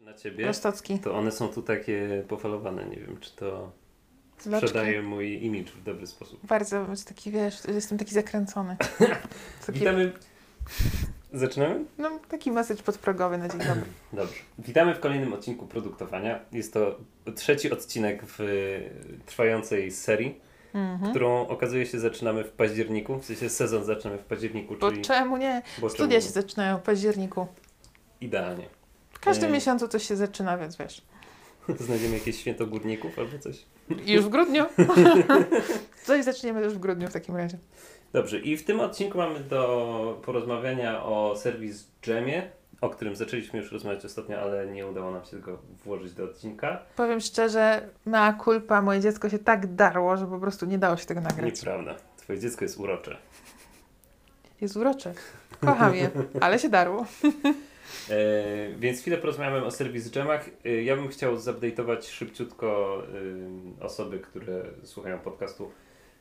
Na ciebie, Rostocki. to one są tu takie pofalowane. Nie wiem, czy to Loczki. sprzedaje mój imidż w dobry sposób. Bardzo jest taki, wiesz, jestem taki zakręcony. Taki, Witamy. Zaczynamy? no, taki message podprogowy na dzień dobry. Dobrze. Witamy w kolejnym odcinku produktowania. Jest to trzeci odcinek w trwającej serii, Mhm. którą okazuje się zaczynamy w październiku. W sensie sezon zaczynamy w październiku, Bo czyli czemu nie? bo Studia czemu? się zaczynają w październiku. idealnie. W każdym Ej. miesiącu coś się zaczyna, więc wiesz. Znajdziemy jakieś święto górników albo coś. Już w grudniu. coś zaczniemy już w grudniu w takim razie. Dobrze, i w tym odcinku mamy do porozmawiania o serwis Jamie, o którym zaczęliśmy już rozmawiać ostatnio, ale nie udało nam się go włożyć do odcinka. Powiem szczerze, mea culpa, moje dziecko się tak darło, że po prostu nie dało się tego nagrać. Nieprawda. Twoje dziecko jest urocze. Jest urocze. Kocham je, ale się darło. E, więc chwilę porozmawiamy o serwis Jamach. E, ja bym chciał zupdate'ować szybciutko e, osoby, które słuchają podcastu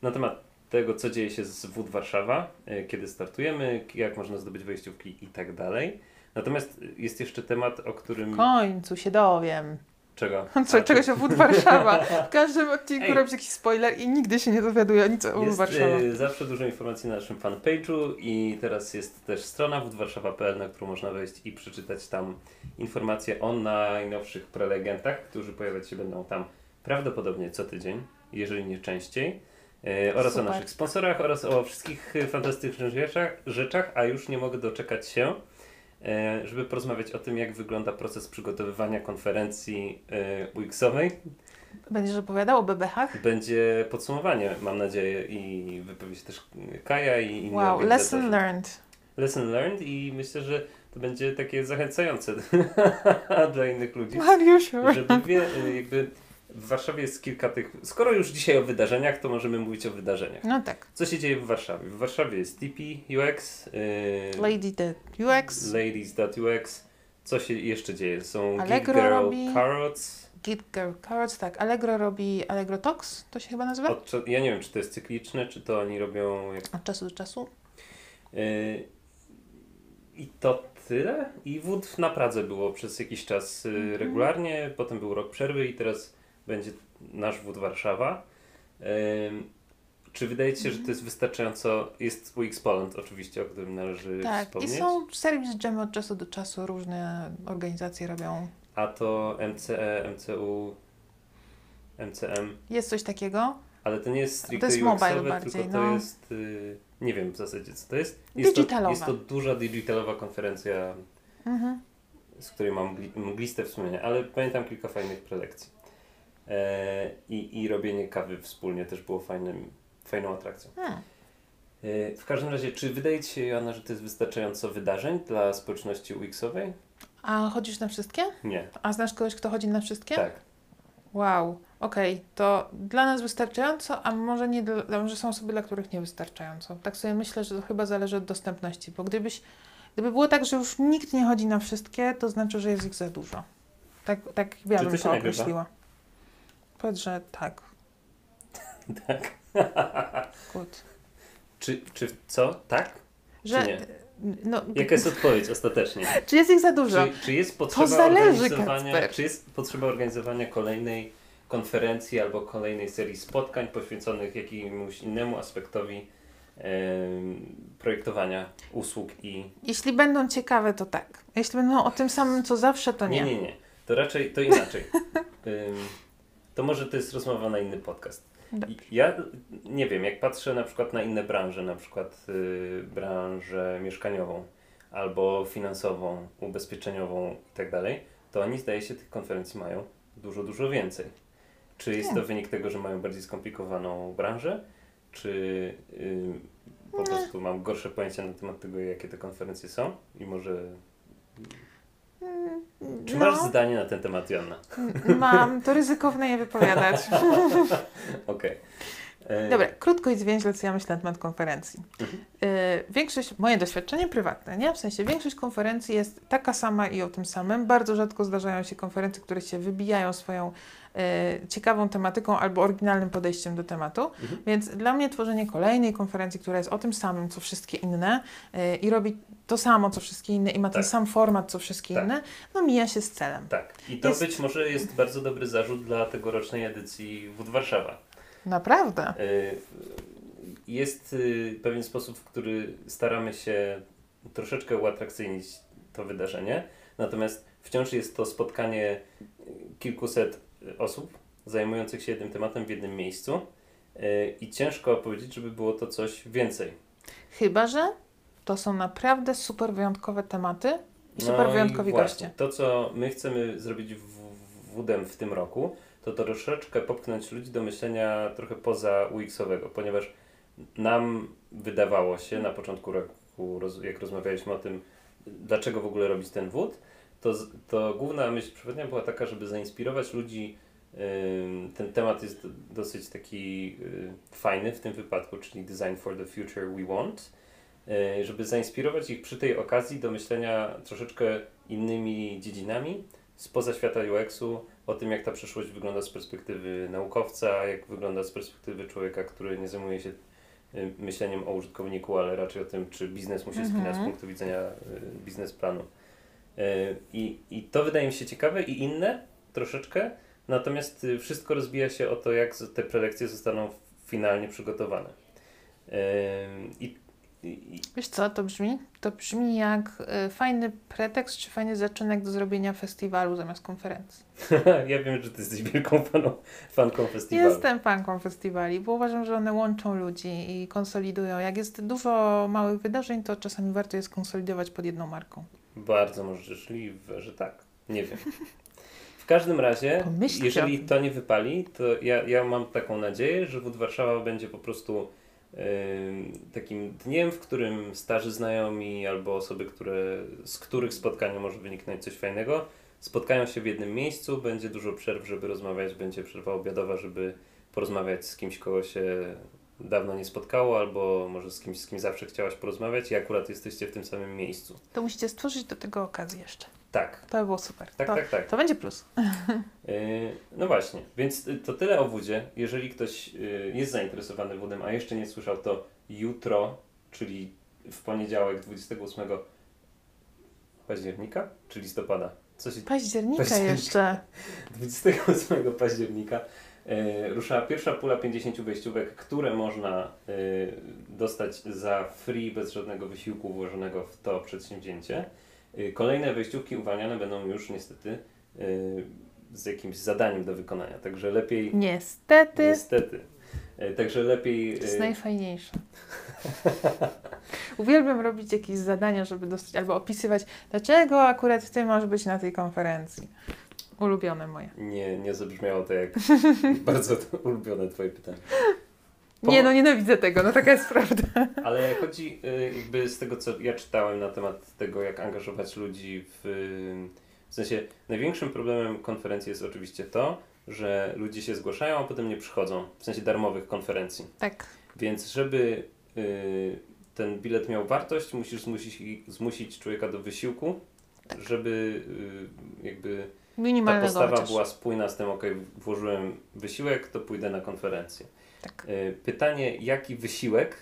na temat tego, co dzieje się z WóD Warszawa, e, kiedy startujemy, jak można zdobyć wejściówki i tak dalej. Natomiast jest jeszcze temat, o którym... W końcu się dowiem. Czego? Co, A, czego się wód Warszawa. W każdym odcinku Ej. robisz jakiś spoiler i nigdy się nie dowiaduję nic o wód Jest Warszawa. e, zawsze dużo informacji na naszym fanpage'u i teraz jest też strona www.warszawa.pl, na którą można wejść i przeczytać tam informacje o najnowszych prelegentach, którzy pojawiać się będą tam prawdopodobnie co tydzień, jeżeli nie częściej. E, oraz o Super. naszych sponsorach oraz o wszystkich fantastycznych rzeczach, rzeczach, a już nie mogę doczekać się, e, żeby porozmawiać o tym, jak wygląda proces przygotowywania konferencji e, UX-owej. Będziesz opowiadał o bebechach? Będzie podsumowanie, mam nadzieję, i wypowie się też Kaja i inni Wow, lesson learned. Lesson learned i myślę, że to będzie takie zachęcające dla innych ludzi, Mariuszu. żeby wie, jakby w Warszawie jest kilka tych, skoro już dzisiaj o wydarzeniach, to możemy mówić o wydarzeniach. No tak. Co się dzieje w Warszawie? W Warszawie jest TP UX, yy, Lady the UX, ladies.ux, co się jeszcze dzieje? Są Allegro Geek Girl robi. Carrots, Git Girl Cards, tak. Allegro robi Allegro Talks, to się chyba nazywa? Od, ja nie wiem, czy to jest cykliczne, czy to oni robią jak Od czasu do czasu. Yy, I to tyle. I wód na Pradze było przez jakiś czas yy, Mhm. regularnie, potem był rok przerwy i teraz będzie nasz wód Warszawa. Czy wydaje Ci się, że to jest wystarczająco? Jest UX Poland oczywiście, o którym należy Tak. I wspomnieć. są serwis Jam od czasu do czasu, różne organizacje robią. A to MCE, MCU, MCM, Jest coś takiego. ale to nie jest stricte jest mobile bardziej, tylko to no. jest, yy, nie wiem w zasadzie co to jest. jest to, Digitalowa. jest to duża digitalowa konferencja Mhm. z której mam mgli- mgliste wspomnienia, ale pamiętam kilka fajnych prelekcji. E, i, I robienie kawy wspólnie też było fajnym, fajną atrakcją. Hmm. E, w każdym razie, czy wydaje Ci się, Joanna, że to jest wystarczająco wydarzeń dla społeczności UX-owej? A chodzisz na wszystkie? Nie. A znasz kogoś, kto chodzi na wszystkie? Tak. Wow, okej, to dla nas wystarczająco, a może nie, dla, może są osoby, dla których nie wystarczająco. Tak sobie myślę, że to chyba zależy od dostępności, bo gdybyś, gdyby było tak, że już nikt nie chodzi na wszystkie, to znaczy, że jest ich za dużo. Tak, tak ja Czy bym to się to nagrywa? Powiedz, że tak. Tak. Good. Czy, czy co? Tak? Że, nie? No, Jaka jest odpowiedź ostatecznie? czy jest ich za dużo? Czy, czy jest potrzeba zależy, organizowania, Kacper. czy jest potrzeba organizowania kolejnej konferencji albo kolejnej serii spotkań poświęconych jakiemuś innemu aspektowi projektowania usług i Jeśli będą ciekawe, to tak. Jeśli będą o tym samym, co zawsze, to nie. nie, nie, nie. To raczej to inaczej. To może to jest rozmowa na inny podcast. Dobrze. Ja nie wiem, jak patrzę na przykład na inne branże, na przykład y, branżę mieszkaniową albo finansową, ubezpieczeniową i tak dalej, to oni zdaje się tych konferencji mają dużo, dużo więcej. Czy jest to wynik tego, że mają bardziej skomplikowaną branżę, czy y, po Nie. prostu mam gorsze pojęcie na temat tego, jakie te konferencje są i może... Czy no, masz zdanie na ten temat, Joanna? Mam, to ryzykowne je wypowiadać. Okej. E, Dobra, krótko i zwięźle, co ja myślę na temat konferencji. Mhm. Y, większość, moje doświadczenie prywatne, nie? W sensie większość konferencji jest taka sama i o tym samym. Bardzo rzadko zdarzają się konferencje, które się wybijają swoją y, ciekawą tematyką albo oryginalnym podejściem do tematu. Mhm. Więc dla mnie tworzenie kolejnej konferencji, która jest o tym samym, co wszystkie inne i robi to samo, co wszystkie inne i ma ten Tak. sam format, co wszystkie Tak. inne, no mija się z celem. Tak. I to Jest- być może jest bardzo dobry zarzut dla tegorocznej edycji Wód Warszawa. Naprawdę. Y, Jest y, pewien sposób, w który staramy się troszeczkę uatrakcyjnić to wydarzenie, natomiast wciąż jest to spotkanie kilkuset osób zajmujących się jednym tematem w jednym miejscu y, i ciężko powiedzieć, żeby było to coś więcej. Chyba, że to są naprawdę super wyjątkowe tematy i super No i wyjątkowi właśnie, goście. To, co my chcemy zrobić w WDM w tym roku, to troszeczkę popchnąć ludzi do myślenia trochę poza UX-owego, ponieważ nam wydawało się na początku roku, jak rozmawialiśmy o tym, dlaczego w ogóle robić ten wód, to, to główna myśl przewodnia była taka, żeby zainspirować ludzi. Ten temat jest dosyć taki y, fajny w tym wypadku, czyli Design for the Future We Want, y, żeby zainspirować ich przy tej okazji do myślenia troszeczkę innymi dziedzinami spoza świata UX-u, o tym jak ta przyszłość wygląda z perspektywy naukowca, jak wygląda z perspektywy człowieka, który nie zajmuje się y, myśleniem o użytkowniku, ale raczej o tym, czy biznes mu się spina Mhm. z punktu widzenia y, biznesplanu. Y, I, I to wydaje mi się ciekawe i inne troszeczkę, natomiast wszystko rozbija się o to, jak te prelekcje zostaną finalnie przygotowane. I, i, Wiesz co, to brzmi? To brzmi jak y, fajny pretekst czy fajny zaczynek do zrobienia festiwalu zamiast konferencji. ja wiem, że ty jesteś wielką faną, fanką festiwalu. Jestem fanką festiwali, bo uważam, że one łączą ludzi i konsolidują. Jak jest dużo małych wydarzeń, to czasami warto je skonsolidować pod jedną marką. Bardzo możliwe, że tak. Nie wiem. W każdym razie, Pomyślcie jeżeli to nie wypali, to ja, ja mam taką nadzieję, że Wód Warszawa będzie po prostu takim dniem, w którym starzy znajomi albo osoby, które, z których spotkania może wyniknąć coś fajnego, spotkają się w jednym miejscu, będzie dużo przerw, żeby rozmawiać, będzie przerwa obiadowa, żeby porozmawiać z kimś, kogo się dawno nie spotkało, albo może z kimś, z kim zawsze chciałaś porozmawiać i akurat jesteście w tym samym miejscu. To musicie stworzyć do tego okazję jeszcze. Tak, To by było super. tak, to, tak, tak. to będzie plus. Yy, No właśnie, więc y, to tyle o wódzie. Jeżeli ktoś y, jest zainteresowany wódem, a jeszcze nie słyszał, to jutro, czyli w poniedziałek 28 października czy listopada? Co się Października Października. jeszcze. 28 października e, rusza pierwsza pula 50 wejściówek, które można e, dostać za free, bez żadnego wysiłku włożonego w to przedsięwzięcie. E, kolejne wejściówki uwalniane będą już niestety e, z jakimś zadaniem do wykonania, także lepiej, Niestety. niestety, e, także lepiej... To jest najfajniejsze. Uwielbiam robić jakieś zadania, żeby dostać, albo opisywać, dlaczego akurat ty możesz być na tej konferencji. Ulubione moje. Nie, nie zabrzmiało to jak bardzo to ulubione Twoje pytanie. Nie, no nienawidzę tego, no taka jest prawda. Ale chodzi y, jakby z tego, co ja czytałem na temat tego, jak angażować ludzi w... W sensie, największym problemem konferencji jest oczywiście to, że ludzie się zgłaszają, a potem nie przychodzą. W sensie darmowych konferencji. Tak. Więc żeby y, ten bilet miał wartość, musisz zmusić, zmusić człowieka do wysiłku, żeby y, jakby ta postawa chociaż. była spójna z tym, ok, włożyłem wysiłek, to pójdę na konferencję. Tak. Y, Pytanie, jaki wysiłek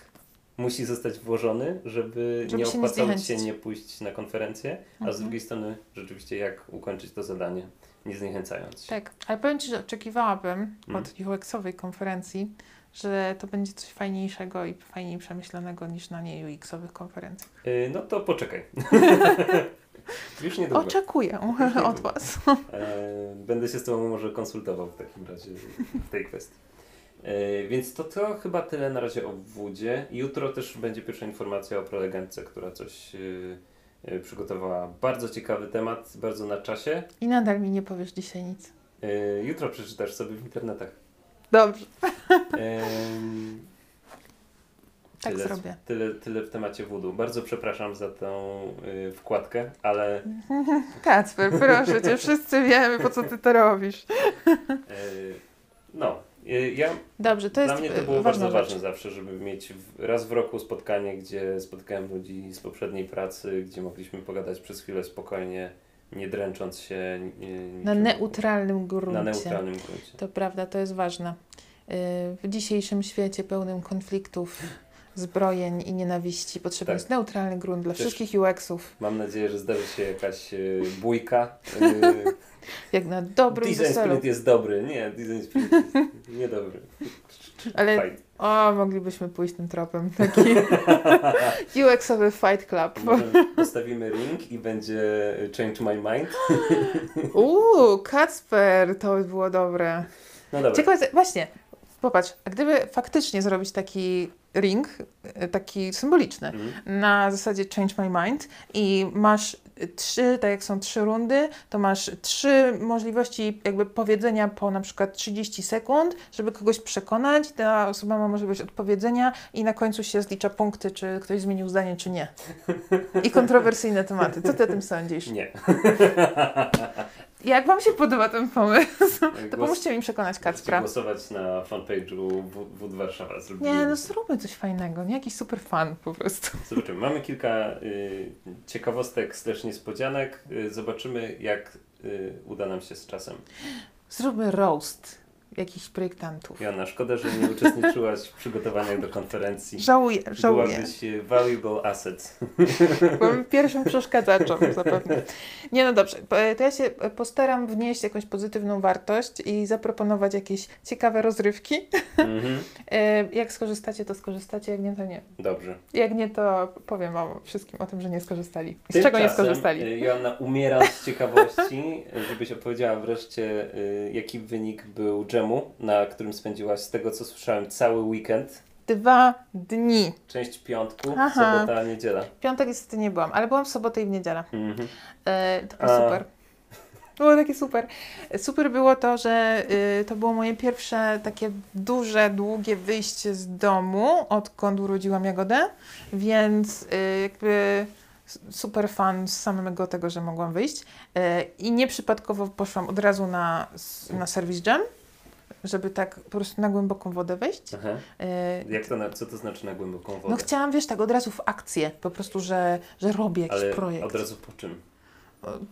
musi zostać włożony, żeby, Żeby nie się nie opłacało się nie pójść na konferencję, a z Mhm. drugiej strony rzeczywiście jak ukończyć to zadanie, nie zniechęcając się. Tak, ale powiem Ci, że oczekiwałabym Mm. od UX-owej konferencji, że to będzie coś fajniejszego i fajniej przemyślanego niż na nie UX-owych konferencjach. Y, No to poczekaj. Już niedługo. Oczekuję od Was. E, Będę się z Tobą może konsultował w takim razie w tej kwestii. E, Więc to, to chyba tyle na razie o wódzie. Jutro też będzie pierwsza informacja o prelegentce, która coś e, e, przygotowała. Bardzo ciekawy temat, bardzo na czasie. I nadal mi nie powiesz dzisiaj nic. Jutro przeczytasz sobie w internetach. Dobrze, tak tyle, zrobię. Tyle, tyle w temacie wódu. Bardzo przepraszam za tą wkładkę, ale Kacper, proszę Cię, wszyscy wiemy, po co Ty to robisz. no, Ja, Dobrze, to jest dla mnie to było e, ważna bardzo rzecz. ważne zawsze, żeby mieć raz w roku spotkanie, gdzie spotykałem ludzi z poprzedniej pracy, gdzie mogliśmy pogadać przez chwilę spokojnie, nie dręcząc się. Na neutralnym gruncie. Na neutralnym gruncie. To prawda, to jest ważne. Yy, W dzisiejszym świecie pełnym konfliktów, zbrojeń i nienawiści potrzebny Tak. jest neutralny grunt dla Też- wszystkich UX-ów. Mam nadzieję, że zdarzy się jakaś y, bójka. Jak na dobrym design weselu. sprint jest dobry. Nie, design sprint jest niedobry. Ale o, moglibyśmy pójść tym tropem. Taki UX-owy fight club. Może postawimy ring i będzie change my mind. Uuu, Kacper, to by było dobre. No dobra. Ciekawe, właśnie, popatrz, a gdyby faktycznie zrobić taki ring, e, taki symboliczny, Mhm. na zasadzie Change My Mind i masz trzy, tak jak są trzy rundy, to masz trzy możliwości jakby powiedzenia po na przykład 30 sekund, żeby kogoś przekonać, ta osoba ma możliwość odpowiedzenia i na końcu się zlicza punkty, czy ktoś zmienił zdanie, czy nie. I kontrowersyjne tematy. Co ty o tym sądzisz? Nie. Jak wam się podoba ten pomysł? To Głos- pomóżcie mi przekonać Kacpra. głosować na fanpage'u W- Wód Warszawa. Zrobimy. Nie, no zróbmy coś fajnego, nie jakiś super fan po prostu. Zobaczymy. Mamy kilka y, ciekawostek slash niespodzianek. Y, zobaczymy, jak y, uda nam się z czasem. Zróbmy roast jakichś projektantów. Joanna, szkoda, że nie uczestniczyłaś w przygotowaniach do konferencji. Żałuję, żałuję. Byłabyś y, valuable asset. Byłem pierwszym przeszkadzaczem zapewne. Nie no dobrze, to ja się postaram wnieść jakąś pozytywną wartość i zaproponować jakieś ciekawe rozrywki. Mhm. E, Jak skorzystacie, to skorzystacie, jak nie, to nie. Dobrze. Jak nie, to powiem wam wszystkim o tym, że nie skorzystali. Z czego nie skorzystali? y, Joanna, umiera z ciekawości, żebyś opowiedziała wreszcie, jaki wynik był dżemu, na którym spędziłaś, z tego co słyszałem, cały weekend. Dwa dni. Część piątku, Aha. sobota, niedziela. Piątek niestety nie byłam, ale byłam w sobotę i w niedzielę. Mhm. E, to było A. super. Było takie super. Super było to, że y, to było moje pierwsze takie duże, długie wyjście z domu, odkąd urodziłam Jagodę, więc y, jakby super fan z samego tego, że mogłam wyjść. Y, I nieprzypadkowo poszłam od razu na, na Service Jam, żeby tak po prostu na głęboką wodę wejść. Aha. Y, Jak to, na, co to znaczy na głęboką wodę? no chciałam, wiesz, tak od razu w akcję, po prostu, że, że robię jakiś Ale projekt. od razu po czym?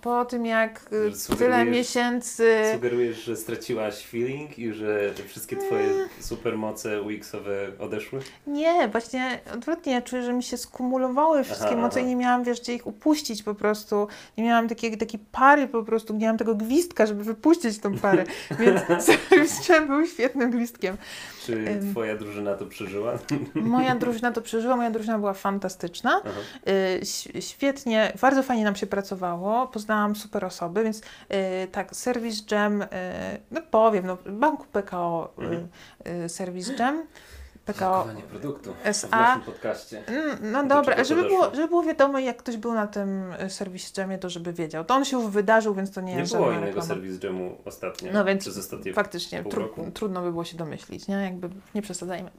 Po tym, jak y, Że tyle miesięcy... Sugerujesz, że straciłaś feeling i że wszystkie twoje supermoce UX-owe odeszły? Nie, właśnie odwrotnie, ja czuję, że mi się skumulowały wszystkie Aha, moce i nie miałam, wiesz, gdzie ich upuścić po prostu. Nie miałam takiej, takiej pary po prostu, nie miałam tego gwizdka, żeby wypuścić tą parę. Więc Service był świetnym gwizdkiem. Czy twoja drużyna to przeżyła? Moja drużyna to przeżyła, moja drużyna była fantastyczna. Aha. Y, świetnie, bardzo fajnie nam się pracowało, poznałam super osoby, więc y, tak, Service Jam, y, no powiem, no, Banku PKO, Mhm. y, y, Service Jam, PKO produktu w SA. naszym podcaście. Mm, No Do dobra, żeby doszło? było, żeby było wiadomo, jak ktoś był na tym y, serwis jamie, to żeby wiedział. To on się już wydarzył, więc to nie, Nie jest było żadna innego reklama. serwis jamu ostatnio, No więc przez ostatnie... Faktycznie, tru, roku. trudno by było się domyślić, nie? Jakby nie przesadzajmy.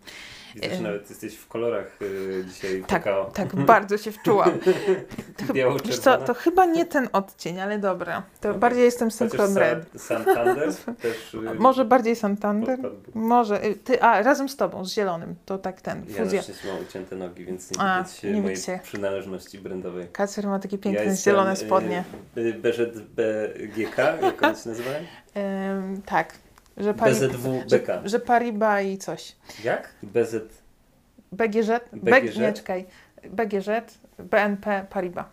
Że ym. nawet jesteś w kolorach y, dzisiaj Tak, kakao. tak bardzo się wczułam. To, wiesz co, to chyba nie ten odcień, ale dobra. To bardziej jestem Synchron Red. Santander też... y, Może bardziej Santander? Może. Ty, a, razem z tobą, z zielonym. To tak ten, Ja fuzja. szczęście mam ucięte nogi, więc nie widać nie mojej widzicie. przynależności brandowej. Kacer ma takie piękne, ja zielone spodnie. Y, BZBGK, jak one się nazywają? Tak. Że Pari, BZWBK. że, że Pariba i coś. Jak? BZ... BGZ? BGZ? Nie, czekaj. BGZ, BNP, Paribas.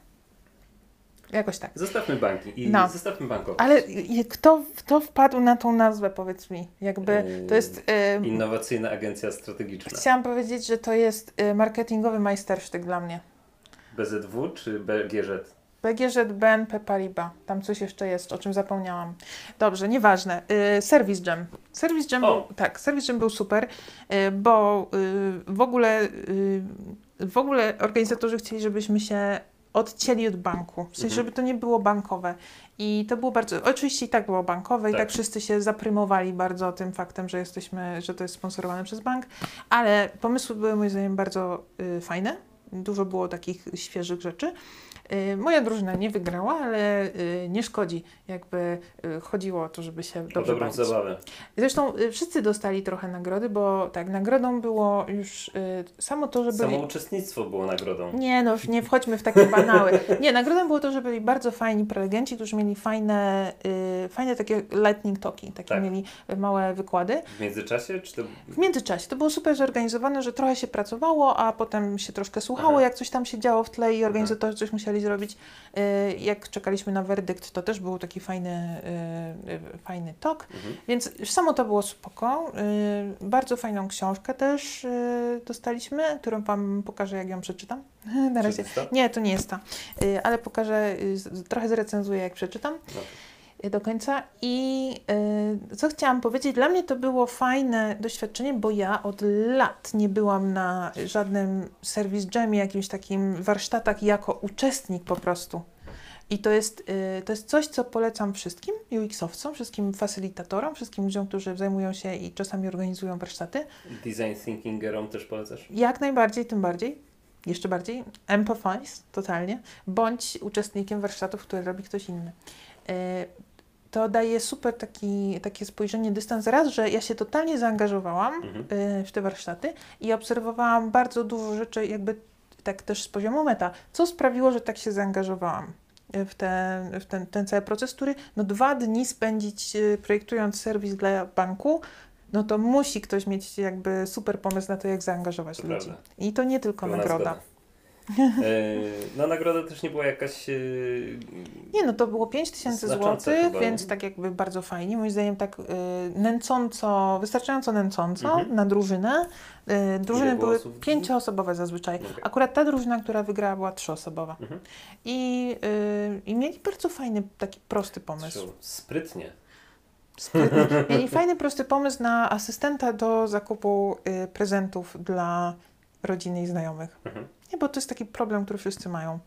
Jakoś tak. Zostawmy banki i No. zostawmy bankowość. Ale kto, kto wpadł na tą nazwę, powiedz mi? Jakby to jest... y, Innowacyjna agencja strategiczna. chciałam powiedzieć, że to jest y, marketingowy majstersztyk dla mnie. BZW czy BGZ? BGZ, BNP Paribas. Tam coś jeszcze jest, o czym zapomniałam. Dobrze, nieważne. Y, Service Jam. Service Jam był, tak, Service Jam był super, y, bo y, w ogóle y, w ogóle organizatorzy chcieli, żebyśmy się odcięli od banku. W sensie, Mhm. żeby to nie było bankowe. I to było bardzo, oczywiście i tak było bankowe i Tak. tak wszyscy się zaprymowali bardzo tym faktem, że jesteśmy, że to jest sponsorowane przez bank, ale pomysły były moim zdaniem bardzo y, fajne. Dużo było takich świeżych rzeczy. Y, Moja drużyna nie wygrała, ale y, nie szkodzi. Jakby y, chodziło o to, żeby się O dobrze dobrą bawić. zabawę. Zresztą wszyscy dostali trochę nagrody, bo tak, nagrodą było już samo to, że byli... Samo uczestnictwo było nagrodą. Nie, no już nie wchodźmy w takie banały. Nie, nagrodą było to, że byli bardzo fajni prelegenci, którzy mieli fajne, fajne takie lightning talki, takie Tak. mieli małe wykłady. W międzyczasie, czy to... W międzyczasie to było super zorganizowane, że trochę się pracowało, a potem się troszkę słuchało, Aha. jak coś tam się działo w tle i organizatorzy coś musieli zrobić. Y, Jak czekaliśmy na werdykt, to też był taki fajny, y, y, fajny talk. Mhm. Więc samo to było spoko. Bardzo fajną książkę też dostaliśmy, którą Wam pokażę, jak ją przeczytam. Na razie. Nie, to nie jest ta, ale pokażę, trochę zrecenzuję, jak przeczytam No. Y, do końca. I y, co chciałam powiedzieć, dla mnie to było fajne doświadczenie, bo ja od lat nie byłam na żadnym service jamie, jakimś takim warsztatach jako uczestnik po prostu. I to jest, y, to jest coś, co polecam wszystkim UX-owcom, wszystkim facylitatorom, wszystkim ludziom, którzy zajmują się i czasami organizują warsztaty. Design thinkingerom też polecasz? Jak najbardziej, tym bardziej. Jeszcze bardziej. Empathize, totalnie. Bądź uczestnikiem warsztatów, które robi ktoś inny. To daje super taki, takie spojrzenie, dystans. Raz, że ja się totalnie zaangażowałam Mhm. e, w te warsztaty i obserwowałam bardzo dużo rzeczy, jakby tak też z poziomu meta. Co sprawiło, że tak się zaangażowałam e, w ten, w ten, ten cały proces, który no dwa dni spędzić e, projektując serwis dla banku, no to musi ktoś mieć jakby super pomysł na to, jak zaangażować To ludzi. prawda. I to nie tylko Pełna nagroda. E, no nagroda też nie była jakaś... e, Nie, no to było 5 tysięcy złotych, więc nie? tak jakby bardzo fajnie. Moim zdaniem tak y, nęcąco, wystarczająco nęcąco Mhm. na drużynę. Drużyny były osób? pięcioosobowe zazwyczaj. Okej. Akurat ta drużyna, która wygrała, była trzyosobowa. Mhm. I, I mieli bardzo fajny, taki prosty pomysł. Sprytnie. Sprytny. Mieli fajny, prosty pomysł na asystenta do zakupu prezentów dla rodziny i znajomych. Mhm. Nie, bo to jest taki problem, który wszyscy mają.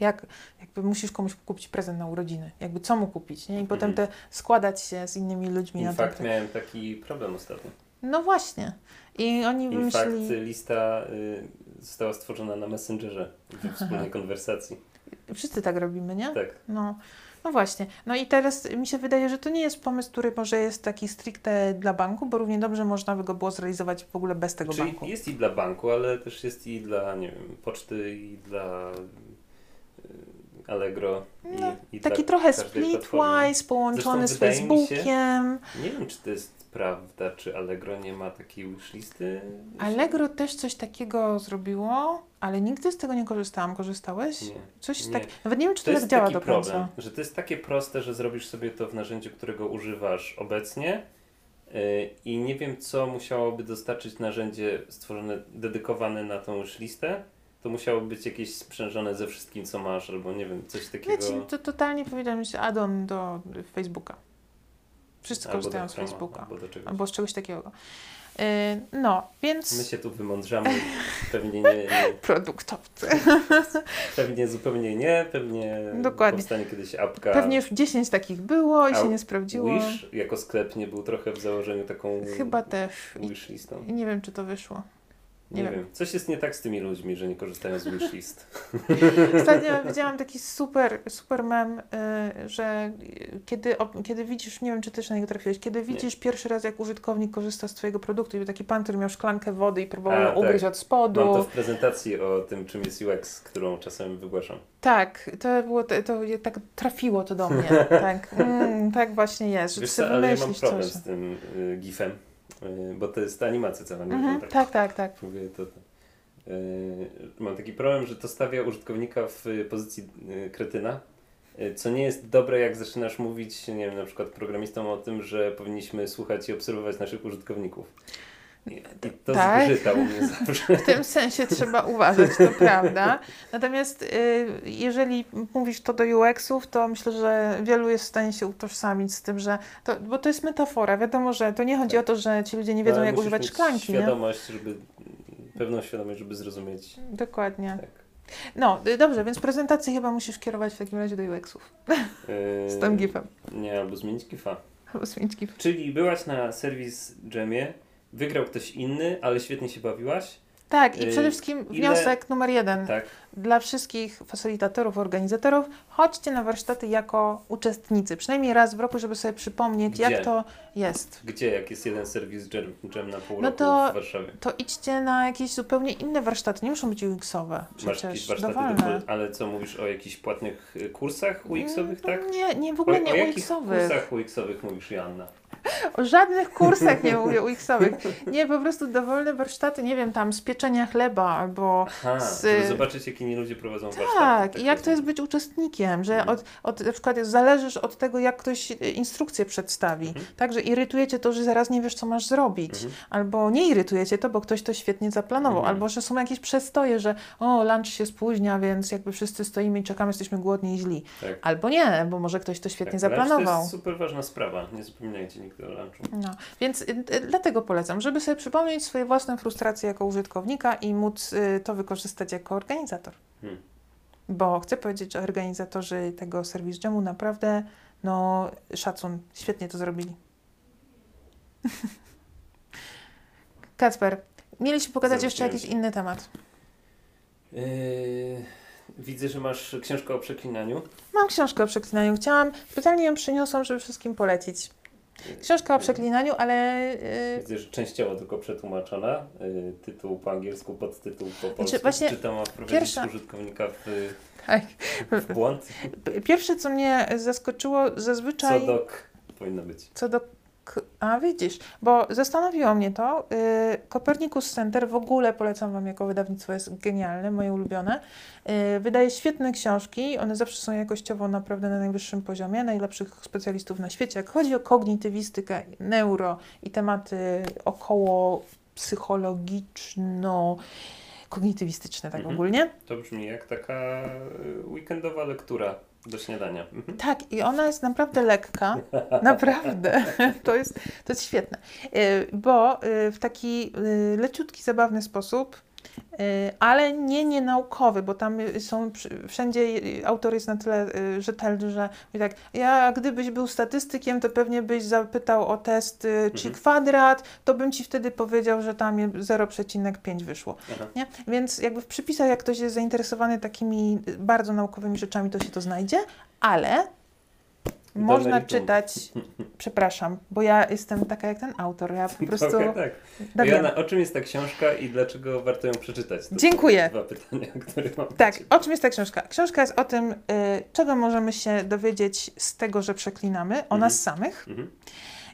Jak jakby musisz komuś kupić prezent na urodziny, jakby co mu kupić, nie? I potem Mhm. te składać się z innymi ludźmi In na fact ten. miałem taki problem ostatnio. No właśnie. I oni In fact wymyślili. lista y, została stworzona na Messengerze we wspólnej konwersacji. Wszyscy tak robimy, nie? Tak. No. No właśnie. No i teraz mi się wydaje, że to nie jest pomysł, który może jest taki stricte dla banku, bo równie dobrze można by go było zrealizować w ogóle bez tego Czyli banku. jest i dla banku, ale też jest i dla, nie wiem, poczty i dla y, Allegro i, No, i Taki trochę splitwise, połączony z Zresztą mi się- Facebookiem. Nie wiem, czy to jest prawda, czy Allegro nie ma takiej wishlisty. Allegro też coś takiego zrobiło, ale nigdy z tego nie korzystałam. Korzystałeś? Nie. Coś Nie. tak. Nawet nie wiem, czy to, To tak działa taki do problem, końca. że to jest takie proste, że zrobisz sobie to w narzędziu, którego używasz obecnie yy, i nie wiem, co musiałoby dostarczyć narzędzie stworzone, dedykowane na tą już listę. To musiało być jakieś sprzężone ze wszystkim, co masz, albo nie wiem, coś takiego. Wiecie, to totalnie powiedziałam, że add-on do Facebooka. Wszyscy albo korzystają z Facebooka. Albo. Albo z czegoś takiego. Yy, no, więc My się tu wymądrzamy, pewnie nie, nie, produktowcy. pewnie zupełnie nie, pewnie Dokładnie. powstanie kiedyś apka. Pewnie już 10 takich było i A się nie sprawdziło. Wish jako sklep nie był trochę w założeniu taką Chyba też. wishlistą. I nie wiem, czy to wyszło. Nie, Nie wiem. wiem. Coś jest nie tak z tymi ludźmi, że nie korzystają z wishlist. Ostatnio widziałam taki super, super mem, y, że kiedy, o, kiedy widzisz, nie wiem czy też na niego trafiłeś, kiedy widzisz pierwszy raz jak użytkownik korzysta z Twojego produktu i taki pan, który miał szklankę wody i próbował ją tak. ugryźć od spodu. Mam to w prezentacji o tym, czym jest UX, którą czasem wygłaszam. Tak, to było, to, to tak trafiło to do mnie. tak, mm, tak właśnie jest, Wiesz co, ale ja mam problem coś. z tym y, gifem, bo to jest ta animacja cała. Nie Mhm, wiem, tak, tak, tak. Mówię to, y, mam taki problem, że to stawia użytkownika w y, pozycji y, kretyna, y, co nie jest dobre, jak zaczynasz mówić, nie wiem, na przykład programistom o tym, że powinniśmy słuchać i obserwować naszych użytkowników. I, to Tak. zgrzyta u mnie zawsze. W tym sensie trzeba uważać, to prawda. Natomiast y, jeżeli mówisz to do UX-ów, to myślę, że wielu jest w stanie się utożsamić z tym, że to, bo to jest metafora. Wiadomo, że to nie chodzi Tak. o to, że ci ludzie nie wiedzą, Ale jak używać mieć szklanki. Nie? Świadomość, żeby, pewną świadomość, żeby zrozumieć. Dokładnie. Tak. No, y, dobrze, więc prezentację chyba musisz kierować w takim razie do UX-ów. Yy, Z tym gifem. Nie, albo zmienić gifa. Albo zmienić gif. Czyli byłaś na serwis Jamie, wygrał ktoś inny, ale świetnie się bawiłaś. Tak, i Y, przede wszystkim ile- wniosek numer jeden. Tak. Dla wszystkich facylitatorów, organizatorów, chodźcie na warsztaty jako uczestnicy, przynajmniej raz w roku, żeby sobie przypomnieć, Gdzie? jak to jest. Gdzie, jak jest jeden serwis jam, jam na pół No roku to- w Warszawie? To idźcie na jakieś zupełnie inne warsztaty, nie muszą być UX-owe, Masz jakieś warsztaty, dowolne. do, ale co mówisz o jakichś płatnych y, kursach UX-owych, tak? Nie, nie, w ogóle o, o nie jakich UX-owych. kursach UX-owych mówisz, Joanna? O żadnych kursach nie mówię UX-owych. Nie, po prostu dowolne warsztaty, nie wiem, tam z pieczenia chleba albo Aha, Z- żeby zobaczyć, jak inni ludzie prowadzą warsztaty. Tak, i jak to jest być uczestnikiem, że Mhm. od, od, na przykład zależysz od tego, jak ktoś instrukcję przedstawi. Mhm. Także irytuje cię to, że zaraz nie wiesz, co masz zrobić. Mhm. Albo nie irytuje cię to, bo ktoś to świetnie zaplanował. Mhm. Albo że są jakieś przestoje, że o, lunch się spóźnia, więc jakby wszyscy stoimy i czekamy, jesteśmy głodni i źli. Tak. Albo nie, bo może ktoś to świetnie tak, lunch To zaplanował. jest super ważna sprawa, nie zapominajcie nigdy o lunchu. No, więc y, y, dlatego polecam, żeby sobie przypomnieć swoje własne frustracje jako użytkownika i móc y, to wykorzystać jako organizator. Hmm. Bo chcę powiedzieć, że organizatorzy tego Service Jamu naprawdę, no, szacun, świetnie to zrobili. Kacper, mieliśmy pogadać jeszcze jakiś inny temat. Yy, widzę, że masz książkę o przeklinaniu. Mam książkę o przeklinaniu. Chciałam, specjalnie ją przyniosłam, żeby wszystkim polecić. Książka o przeklinaniu, ale y, Widzę, że częściowo tylko przetłumaczona. Yy, tytuł po angielsku, podtytuł po polsku. Znaczy, właśnie Czy to ma wprowadzić pierwsza- użytkownika w, tak. w błąd? Pierwsze, co mnie zaskoczyło, zazwyczaj... Co do k powinno być. Co do. A widzisz, bo zastanowiło mnie to. Yy, Copernicus Center w ogóle polecam Wam jako wydawnictwo, jest genialne, moje ulubione. Yy, wydaje świetne książki, one zawsze są jakościowo naprawdę na najwyższym poziomie, najlepszych specjalistów na świecie. Jak chodzi o kognitywistykę, neuro i tematy około psychologiczno kognitywistyczne tak Mhm. ogólnie. To brzmi jak taka y, weekendowa lektura do śniadania. Mhm. Tak, i ona jest naprawdę lekka. Naprawdę. To jest, to jest świetne. Y, Bo y, w taki y, leciutki, zabawny sposób, ale nie nienaukowy, bo tam są wszędzie autor jest na tyle y, rzetelny, że mówi tak, ja gdybyś był statystykiem, to pewnie byś zapytał o test y, czy Mhm. kwadrat, to bym ci wtedy powiedział, że tam je- 0,5 wyszło. Aha. Nie? Więc jakby w przypisach, jak ktoś jest zainteresowany takimi bardzo naukowymi rzeczami, to się to znajdzie, ale można czytać, przepraszam, bo ja jestem taka jak ten autor, ja po prostu... Trochę tak. Wiem. Joanna, o czym jest ta książka i dlaczego warto ją przeczytać? To Dziękuję. są Dwa pytania, które mam. Tak, o czym jest ta książka? Książka jest o tym, y, czego możemy się dowiedzieć z tego, że przeklinamy, o Mhm. nas samych Mhm.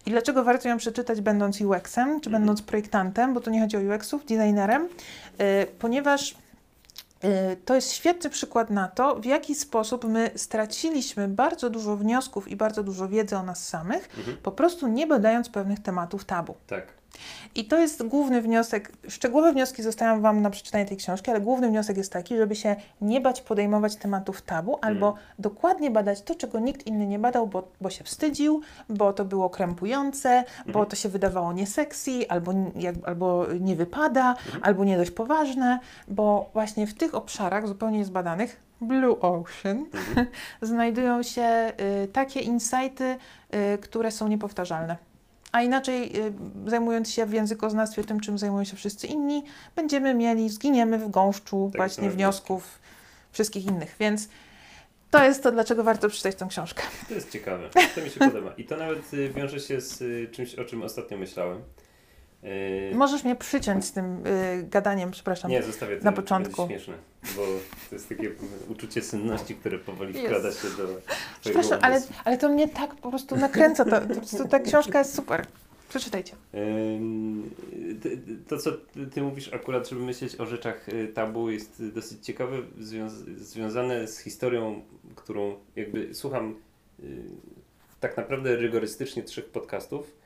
i dlaczego warto ją przeczytać będąc UX-em, czy Mhm. będąc projektantem, bo tu nie chodzi o UX-ów, designerem, y, ponieważ to jest świetny przykład na to, w jaki sposób my straciliśmy bardzo dużo wniosków i bardzo dużo wiedzy o nas samych, Mhm. po prostu nie badając pewnych tematów tabu. Tak. I to jest główny wniosek. Szczegółowe wnioski zostawiam Wam na przeczytanie tej książki, ale główny wniosek jest taki, żeby się nie bać podejmować tematów tabu, albo dokładnie badać to, czego nikt inny nie badał, bo, bo się wstydził, bo to było krępujące, bo Mhm. to się wydawało niesexy, albo, jak, albo nie wypada, albo nie dość poważne, bo właśnie w tych obszarach zupełnie niezbadanych, Blue Ocean, Mhm. znajdują się y, takie insighty, y, które są niepowtarzalne. A inaczej, y, zajmując się w językoznawstwie tym, czym zajmują się wszyscy inni, będziemy mieli, zginiemy w gąszczu Takie właśnie same wniosków wszystkich innych. Więc to jest to, dlaczego warto przeczytać tę książkę. To jest ciekawe. To mi się podoba. I to nawet y, wiąże się z y, czymś, o czym ostatnio myślałem. Y, Możesz mnie przyciąć z tym y, gadaniem, przepraszam. Nie, zostawię to. na to początku. śmieszne, bo to jest takie uczucie synności, które powoli Jest. wkrada się do Przepraszam, ale, ale to mnie tak po prostu nakręca. To, po prostu ta książka jest super. Przeczytajcie. To, co ty, mówisz akurat, żeby myśleć o rzeczach y, tabu, jest dosyć ciekawe, związ- związane z historią, którą jakby słucham y, tak naprawdę rygorystycznie trzech podcastów,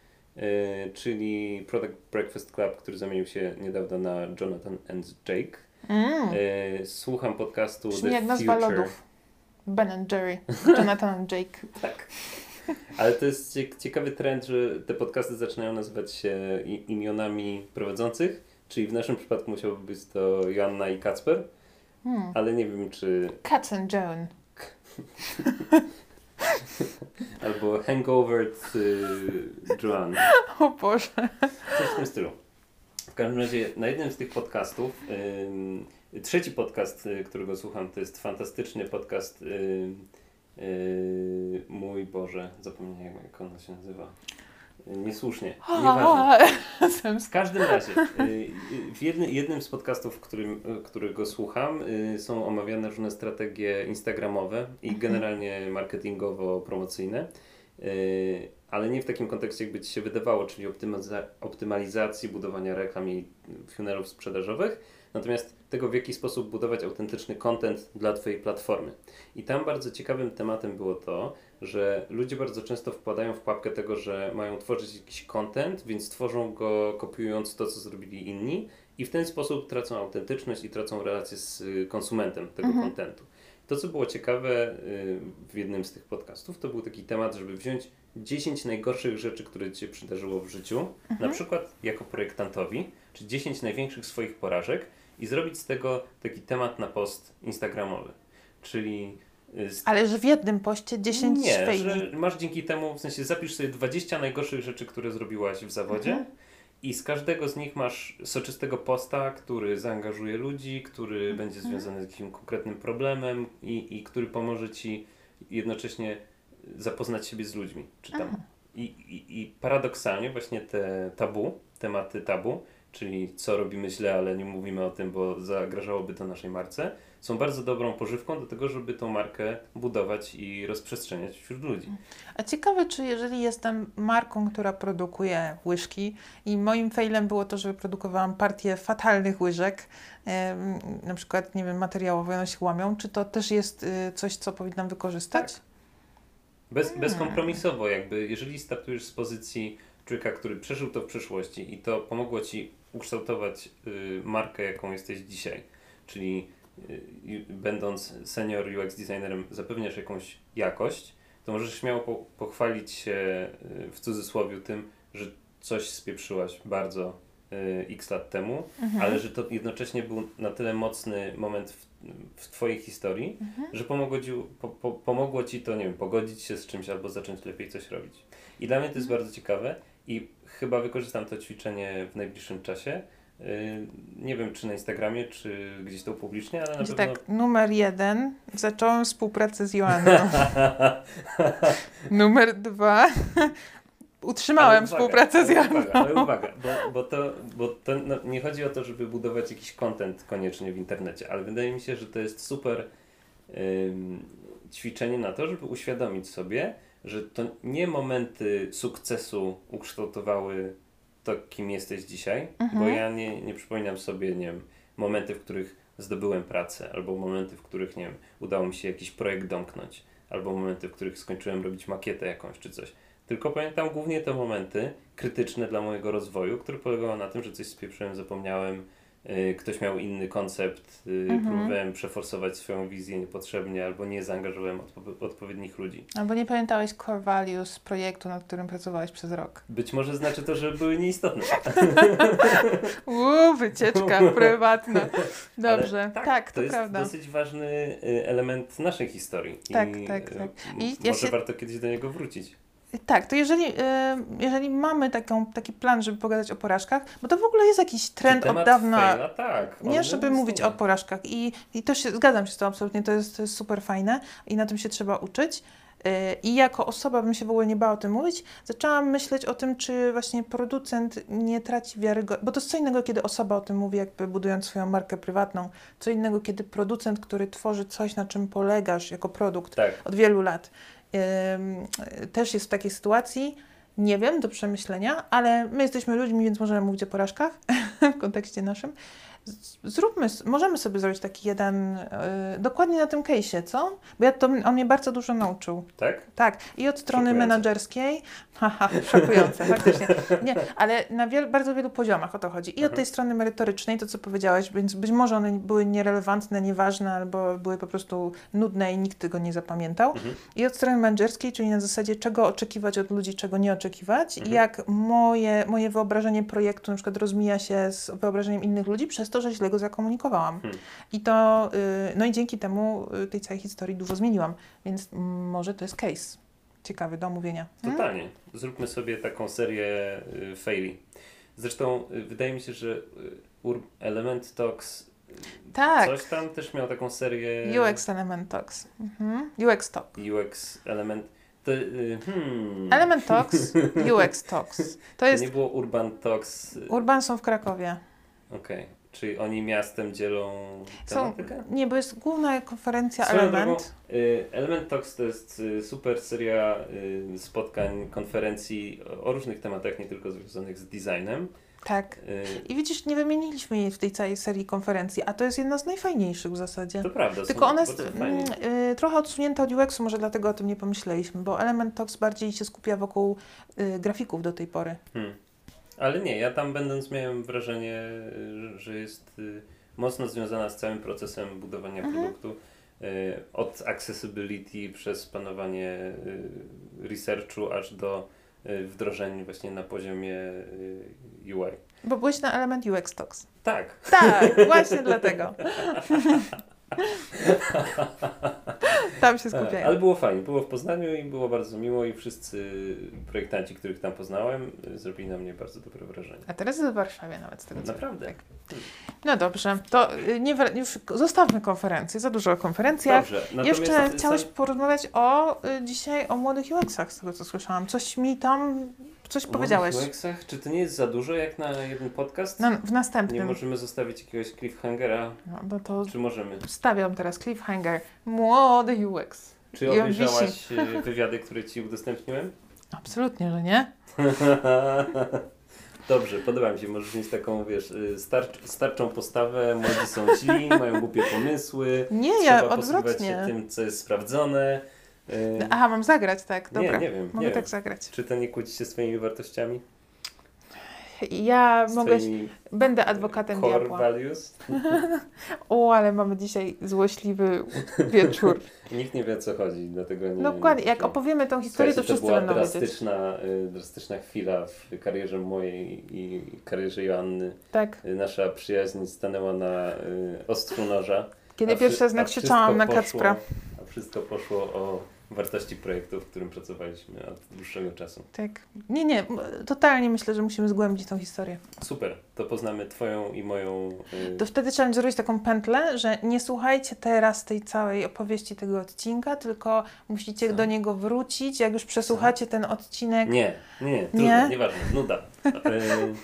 czyli Product Breakfast Club, który zamienił się niedawno na Jonathan and Jake. Mm. Słucham podcastu Brzmi The jak nazwa Future. lodów. Ben and Jerry, Jonathan and Jake. Tak. Ale to jest cie- ciekawy trend, że te podcasty zaczynają nazywać się imionami prowadzących, czyli w naszym przypadku musiałoby być to Joanna i Kacper, Hmm. ale nie wiem czy Cats and Joan. albo Hangover y, Joan, O Boże. coś w tym stylu. W każdym razie na jednym z tych podcastów, yy, trzeci podcast, yy, którego słucham, to jest fantastyczny podcast yy, Mój Boże, zapomniałem jak on się nazywa. Niesłusznie, nieważne. W każdym razie, yy, w jednym, jednym z podcastów, którym, którego słucham, yy, są omawiane różne strategie instagramowe i Mhm. generalnie marketingowo-promocyjne. Ale nie w takim kontekście, jakby ci się wydawało, czyli optymiza- optymalizacji, budowania reklam i funnelów sprzedażowych, natomiast tego, w jaki sposób budować autentyczny content dla Twojej platformy. I tam bardzo ciekawym tematem było to, że ludzie bardzo często wpadają w pułapkę tego, że mają tworzyć jakiś content, więc tworzą go kopiując to, co zrobili inni i w ten sposób tracą autentyczność i tracą relację z y, konsumentem tego Mhm. contentu. To, co było ciekawe y, w jednym z tych podcastów, to był taki temat, żeby wziąć 10 najgorszych rzeczy, które Ci się przydarzyło w życiu, na przykład jako projektantowi, czy 10 największych swoich porażek i zrobić z tego taki temat na post instagramowy. Czyli Ale że w jednym poście 10 nie, że masz dzięki temu, w sensie zapisz sobie 20 najgorszych rzeczy, które zrobiłaś w zawodzie Mhm. i z każdego z nich masz soczystego posta, który zaangażuje ludzi, który Mhm. będzie związany z jakimś konkretnym problemem i, i który pomoże Ci jednocześnie zapoznać siebie z ludźmi. Czy tam. I, i, I paradoksalnie właśnie te tabu, tematy tabu, czyli co robimy źle, ale nie mówimy o tym, bo zagrażałoby to naszej marce, są bardzo dobrą pożywką do tego, żeby tą markę budować i rozprzestrzeniać wśród ludzi. A ciekawe, czy jeżeli jestem marką, która produkuje łyżki i moim failem było to, że wyprodukowałam partię fatalnych łyżek, em, na przykład, nie wiem, materiałowe, one się łamią, czy to też jest y, coś, co powinnam wykorzystać? Bez, Hmm. bezkompromisowo, jakby jeżeli startujesz z pozycji człowieka, który przeżył to w przeszłości i to pomogło ci ukształtować y, markę, jaką jesteś dzisiaj, czyli będąc senior UX designerem zapewniasz jakąś jakość, to możesz śmiało po, pochwalić się y, w cudzysłowie tym, że coś spieprzyłaś bardzo y, x lat temu, Mhm. ale że to jednocześnie był na tyle mocny moment w, w Twojej historii, że pomogło ci, po, po, pomogło ci to, nie wiem, pogodzić się z czymś albo zacząć lepiej coś robić. I dla mnie to jest bardzo ciekawe i chyba wykorzystam to ćwiczenie w najbliższym czasie. Yy, nie wiem, czy na Instagramie, czy gdzieś to upublicznię, ale na Będzie pewno... tak, numer jeden, zacząłem współpracę z Joanną. numer dwa, utrzymałem Ale uwaga, współpracę z ale Joanną. Uwaga, ale uwaga, bo, bo to, bo to no, nie chodzi o to, żeby budować jakiś content koniecznie w internecie, ale wydaje mi się, że to jest super ym, ćwiczenie na to, żeby uświadomić sobie, że to nie momenty sukcesu ukształtowały to, kim jesteś dzisiaj, Mhm. bo ja nie, nie przypominam sobie, nie wiem, momenty, w których zdobyłem pracę, albo momenty, w których, nie wiem, udało mi się jakiś projekt domknąć, albo momenty, w których skończyłem robić makietę jakąś czy coś. Tylko pamiętam głównie te momenty krytyczne dla mojego rozwoju, które polegały na tym, że coś spieprzyłem, zapomniałem, ktoś miał inny koncept, y, Mhm. próbowałem przeforsować swoją wizję niepotrzebnie, albo nie zaangażowałem odpo- odpowiednich ludzi. Albo nie pamiętałeś core values projektu, nad którym pracowałeś przez rok. Być może znaczy to, że były nieistotne. Uuu, wycieczka prywatna. Dobrze, Ale tak, to, to jest prawda. dosyć ważny y, element naszej historii. Tak, I, tak, y, tak. I ja może się- warto kiedyś do niego wrócić. Tak, to jeżeli, y, jeżeli mamy taką, taki plan, żeby pogadać o porażkach, bo to w ogóle jest jakiś trend od dawna. Faila, tak. Nie, żeby mówić o porażkach. I, i to się, zgadzam się z tym absolutnie, to jest, to jest super fajne i na tym się trzeba uczyć. Yy, I jako osoba bym się w ogóle nie bała o tym mówić, zaczęłam myśleć o tym, czy właśnie producent nie traci wiarygodności, bo to jest co innego, kiedy osoba o tym mówi, jakby budując swoją markę prywatną, co innego, kiedy producent, który tworzy coś, na czym polegasz jako produkt Tak. od wielu lat, też jest w takiej sytuacji. Nie wiem, do przemyślenia, ale my jesteśmy ludźmi, więc możemy mówić o porażkach w kontekście naszym. Zróbmy, możemy sobie zrobić taki jeden, y, dokładnie na tym case'ie, co? Bo ja to, on mnie bardzo dużo nauczył. Tak? Tak, i od strony Szokujące. menedżerskiej, haha, szokujące, faktycznie. Nie, ale na wiel, bardzo wielu poziomach o to chodzi. I od Mhm. tej strony merytorycznej, to co powiedziałeś, więc być może one były nierelewantne, nieważne, albo były po prostu nudne i nikt tego nie zapamiętał. Mhm. I od strony menedżerskiej, czyli na zasadzie czego oczekiwać od ludzi, czego nie oczekiwać, i Mhm. jak moje, moje wyobrażenie projektu na przykład rozmija się z wyobrażeniem innych ludzi przez to, że źle go zakomunikowałam. Hmm. I to, y, no i dzięki temu y, tej całej historii dużo zmieniłam, więc mm, może to jest case ciekawy do omówienia. Hmm? Totalnie. Zróbmy sobie taką serię y, faili. Zresztą wydaje mi się, że Element Talks Tak. coś tam też miał taką serię UX Element Talks. Mhm. UX Talk. UX Element. To, hmm, Element Talks, UX Talks. To to jest. nie było Urban Talks. Urban są w Krakowie. Okej. Czyli oni miastem dzielą Są, tematykę? nie, bo jest główna konferencja Swoją Element. drogą, y, Element Talks to jest y, super seria y, spotkań, konferencji o- różnych tematach, nie tylko związanych z designem. Tak. I widzisz, nie wymieniliśmy jej w tej całej serii konferencji, a to jest jedna z najfajniejszych w zasadzie. To prawda. Tylko ona jest mm, y, trochę odsunięta od UX-u, może dlatego o tym nie pomyśleliśmy, bo Element Talks bardziej się skupia wokół y, grafików do tej pory. Hmm. Ale nie, ja tam będąc miałem wrażenie, że jest y, mocno związana z całym procesem budowania Mhm. produktu. Y, Od accessibility przez planowanie y, researchu aż do wdrożeń właśnie na poziomie UI. Bo byłeś na Element UX Talks. Tak, Tak, właśnie dlatego. Tam się skupiają. ale było fajnie. Było w Poznaniu i było bardzo miło i wszyscy projektanci, których tam poznałem, zrobili na mnie bardzo dobre wrażenie. A teraz jest w Warszawie nawet z tego co Naprawdę. Tak. No dobrze, to y, nie, już zostawmy konferencję, za dużo o konferencjach. Dobrze. Jeszcze chciałeś porozmawiać o y, dzisiaj o młodych UX-ach, z tego co słyszałam. Coś mi tam, coś powiedziałeś. UX-ach? Czy to nie jest za dużo jak na jeden podcast? No, w Nie następnym. możemy zostawić jakiegoś cliffhangera? No, no to Czy możemy? stawiam teraz cliffhanger. Młody UX. Czy I obejrzałaś y, wywiady, które Ci udostępniłem? Absolutnie, że nie. Dobrze, podoba mi się. Możesz mieć taką, wiesz, y, starcz, starczą postawę, młodzi są źli, mają głupie pomysły. Nie, Trzeba ja posługiwać się odwrotnie. tym, co jest sprawdzone. Y, Aha, mam zagrać, tak, nie, dobra. nie wiem, Mogę nie tak wiem. zagrać. Czy to nie kłóci się z Twoimi wartościami? Ja mogę, będę adwokatem core diabła. values? O, ale mamy dzisiaj złośliwy wieczór. Nikt nie wie o co chodzi, dlatego nie... No dokładnie, jak nie- opowiemy tą historię, to Słuchajcie, wszyscy była będą wiedzieć. drastyczna, y, drastyczna chwila w karierze mojej i karierze Joanny. Tak. Y, Nasza przyjaźń stanęła na y, ostrzu noża. Kiedy pierwszy wszy- raz nakrzyczałam na Kacpra. A wszystko poszło o wartości projektu, w którym pracowaliśmy od dłuższego czasu. Tak. Nie, nie, totalnie myślę, że musimy zgłębić tą historię. Super, to poznamy Twoją i moją... y, To wtedy trzeba zrobić taką pętlę, że nie słuchajcie teraz tej całej opowieści tego odcinka, tylko musicie Co? do niego wrócić, jak już przesłuchacie ten odcinek. Nie, nie, trudno, Nie? nieważne, nuda. Y,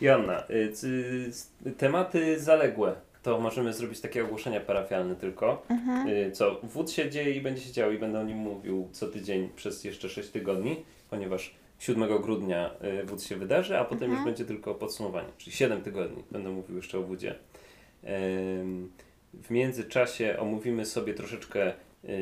Joanna, y, c- tematy zaległe. To możemy zrobić takie ogłoszenia parafialne tylko. Mhm. Y, Co wód się dzieje i będzie się działo i będę o nim mówił co tydzień przez jeszcze 6 tygodni, ponieważ 7 grudnia y, wód się wydarzy, a potem Mhm. już będzie tylko podsumowanie, czyli 7 tygodni będę mówił jeszcze o wódzie. W międzyczasie omówimy sobie troszeczkę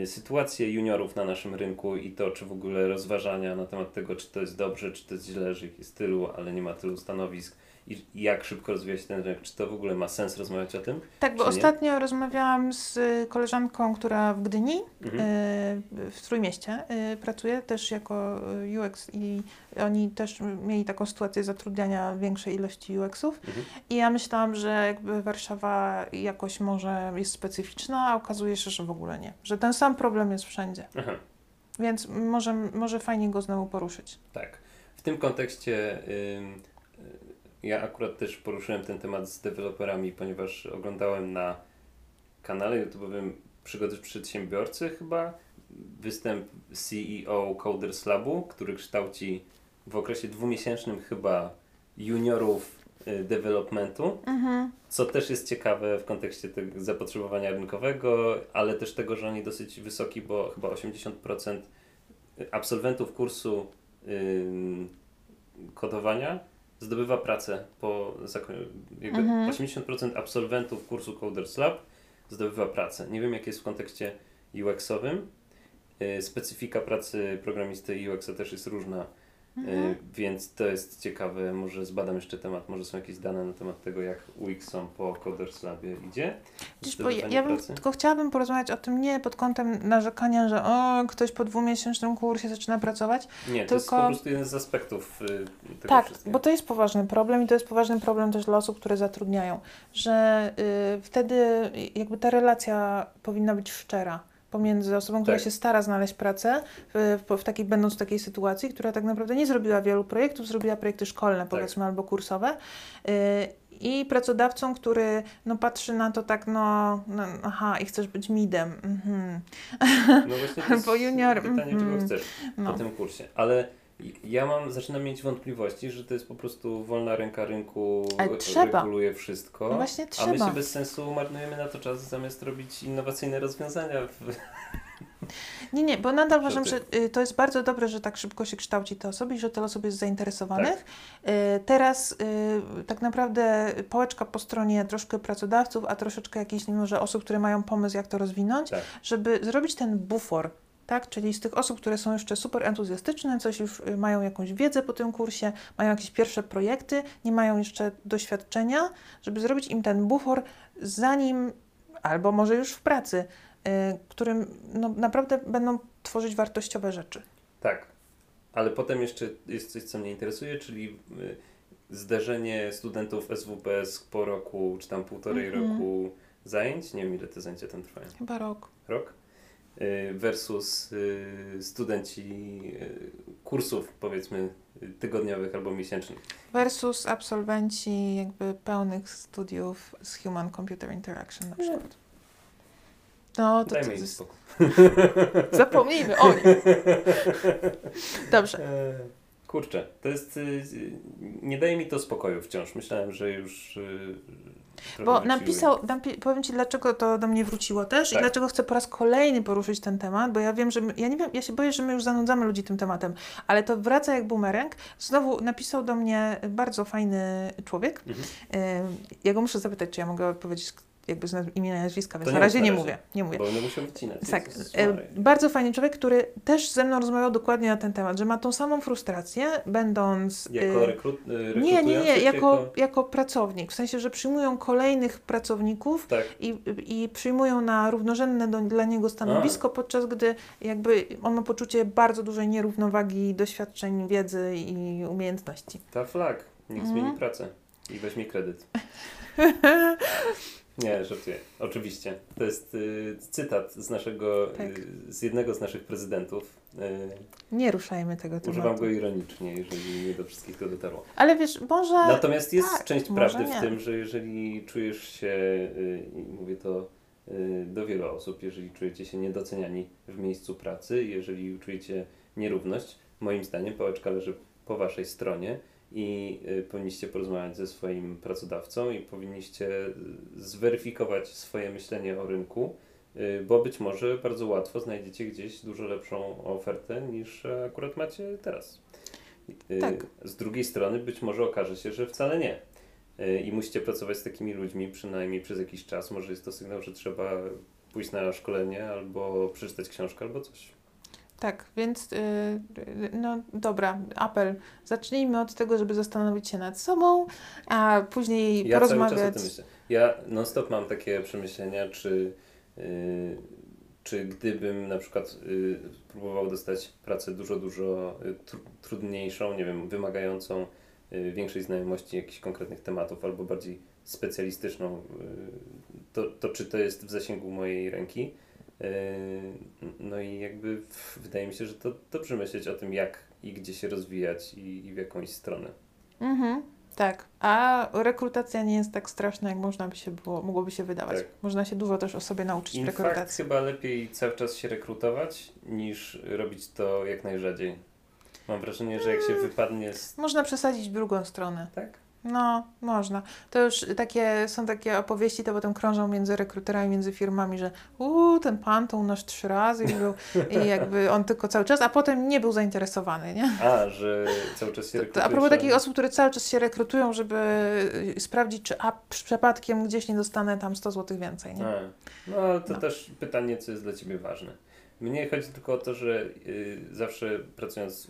y, sytuację juniorów na naszym rynku i to, czy w ogóle rozważania na temat tego, czy to jest dobrze, czy to jest źle, że ich jest tylu, ale nie ma tylu stanowisk i jak szybko rozwija się ten rynek, czy to w ogóle ma sens rozmawiać o tym? Tak, bo nie? ostatnio rozmawiałam z y, koleżanką, która w Gdyni, Mhm. y, w Trójmieście, y, pracuje też jako y, UX i oni też mieli taką sytuację zatrudniania większej ilości UX-ów. Mhm. I ja myślałam, że jakby Warszawa jakoś może jest specyficzna, a okazuje się, że w ogóle nie. Że ten sam problem jest wszędzie. Aha. Więc może, może fajnie go znowu poruszyć. Tak. W tym kontekście y, ja akurat też poruszyłem ten temat z deweloperami, ponieważ oglądałem na kanale YouTube'owym Przygody Przedsiębiorcy chyba. Występ CEO Coders Labu, który kształci w okresie dwumiesięcznym chyba juniorów y, developmentu, Mhm. co też jest ciekawe w kontekście tego zapotrzebowania rynkowego, ale też tego, że oni dosyć wysoki, bo chyba 80% absolwentów kursu ym, kodowania zdobywa pracę po zako- jakby Mhm. 80% absolwentów kursu Coders Lab zdobywa pracę. Nie wiem jak jest w kontekście UX-owym. Y, Specyfika pracy programisty UX-a też jest różna, Mhm. y, więc to jest ciekawe. Może zbadam jeszcze temat, może są jakieś dane na temat tego, jak UX-om po Coders Labie idzie. Widzisz, bo ja, bym tylko chciałabym porozmawiać o tym nie pod kątem narzekania, że o, ktoś po dwumiesięcznym kursie zaczyna pracować. Nie, to jest tylko- po prostu jeden z aspektów y, tego tak, bo to jest poważny problem i to jest poważny problem też dla osób, które zatrudniają, że y, wtedy jakby ta relacja powinna być szczera pomiędzy osobą, która Tak. się stara znaleźć pracę, w, w, takiej, będąc w takiej sytuacji, która tak naprawdę nie zrobiła wielu projektów, zrobiła projekty szkolne, powiedzmy, albo kursowe. Y, I pracodawcą, który no, patrzy na to tak, no, no aha, i chcesz być midem. Mhm. No właśnie to jest Bo junior, pytanie, czego mhm. chcesz No. po tym kursie. Ale ja mam, zaczynam mieć wątpliwości, że to jest po prostu wolna ręka rynku, Ale trzeba. reguluje wszystko. No właśnie A my trzeba. się bez sensu marnujemy na to czas, zamiast robić innowacyjne rozwiązania. W... Nie, nie, bo nadal uważam, że y, to jest bardzo dobre, że tak szybko się kształci te osoby i że tyle osób jest zainteresowanych. Tak. Y, Teraz y, tak naprawdę pałeczka po stronie troszkę pracodawców, a troszeczkę jakichś może osób, które mają pomysł, jak to rozwinąć, Tak. żeby zrobić ten bufor. Tak, czyli z tych osób, które są jeszcze super entuzjastyczne, coś już y, mają jakąś wiedzę po tym kursie, mają jakieś pierwsze projekty, nie mają jeszcze doświadczenia, żeby zrobić im ten bufor, zanim, albo może już w pracy, y, którym no, naprawdę będą tworzyć wartościowe rzeczy. Tak. Ale potem jeszcze jest coś, co mnie interesuje, czyli y, zderzenie studentów SWPS po roku, czy tam półtorej Mhm. roku zajęć. Nie wiem, ile te zajęcia tam trwają. Chyba rok. rok versus y, studenci y, kursów powiedzmy y, tygodniowych albo miesięcznych. Versus absolwenci jakby pełnych studiów z Human Computer Interaction na przykład. No, to, to Dajmy im jest... spokój. Zapomnijmy o nich. Dobrze. E, Kurczę, to jest. y, y, Nie daje mi to spokoju wciąż. Myślałem, że już. Bo napisał, napi- powiem Ci, dlaczego to do mnie wróciło też i Tak. dlaczego chcę po raz kolejny poruszyć ten temat, bo ja wiem, że my, ja nie wiem, ja się boję, że my już zanudzamy ludzi tym tematem, ale to wraca jak bumerang. Znowu napisał do mnie bardzo fajny człowiek. Mhm. Ja go muszę zapytać, czy ja mogę powiedzieć jakby z imienia nazwiska, więc na razie nie mówię, nie mówię. Bo będę musiał wycinać. Tak, e, bardzo fajny człowiek, który też ze mną rozmawiał dokładnie na ten temat, że ma tą samą frustrację, będąc... Jako e, rekrut, y, nie, nie, nie, jako, jako pracownik, w sensie, że przyjmują kolejnych pracowników Tak. i, i przyjmują na równorzędne do, dla niego stanowisko, podczas gdy jakby on ma poczucie bardzo dużej nierównowagi doświadczeń, wiedzy i umiejętności. Ta flag. Niech Mhm. zmieni pracę i weźmie kredyt. Nie, żartuję. Oczywiście. To jest y, cytat z naszego, Tak. y, z jednego z naszych prezydentów. Y, Nie ruszajmy tego używam tematu. go ironicznie, jeżeli nie do wszystkich to dotarło. Ale wiesz, może... Natomiast jest tak, część prawdy nie. w tym, że jeżeli czujesz się, y, i mówię to y, do wielu osób, jeżeli czujecie się niedoceniani w miejscu pracy, jeżeli czujecie nierówność, moim zdaniem pałeczka leży po waszej stronie i y, powinniście porozmawiać ze swoim pracodawcą i powinniście y, zweryfikować swoje myślenie o rynku, y, bo być może bardzo łatwo znajdziecie gdzieś dużo lepszą ofertę niż akurat macie teraz. Tak. Z drugiej strony być może okaże się, że wcale nie. I musicie pracować z takimi ludźmi przynajmniej przez jakiś czas. Może jest to sygnał, że trzeba pójść na szkolenie albo przeczytać książkę albo coś. Tak, więc yy, no dobra, apel. Zacznijmy od tego, żeby zastanowić się nad sobą, a później Ja cały czas o porozmawiać. tym myślę. Ja non-stop mam takie przemyślenia, czy, yy, czy gdybym na przykład yy, próbował dostać pracę dużo, dużo y, tr- trudniejszą, nie wiem, wymagającą yy, większej znajomości jakichś konkretnych tematów albo bardziej specjalistyczną, yy, to, to czy to jest w zasięgu mojej ręki? Yy, No i jakby wydaje mi się, że to dobrze myśleć o tym, jak i gdzie się rozwijać i, i w jakąś stronę. Mhm, tak. A rekrutacja nie jest tak straszna, jak można by się było, mogłoby się wydawać. Tak. Można się dużo też o sobie nauczyć fact, rekrutacji. chyba lepiej cały czas się rekrutować, niż robić to jak najrzadziej. Mam wrażenie, że jak się wypadnie z... Można przesadzić w drugą stronę. Tak? No, można. To już takie, są takie opowieści, to potem krążą między rekruterami, między firmami, że uuu, ten pan to u nas trzy razy i, był, i jakby on tylko cały czas, a potem nie był zainteresowany, nie? A, że cały czas się rekrutuje. a propos takich osób, które cały czas się rekrutują, żeby sprawdzić, czy a przypadkiem gdzieś nie dostanę tam 100 zł więcej, nie? A, no ale to No. też pytanie, co jest dla Ciebie ważne. Mnie chodzi tylko o to, że y, zawsze pracując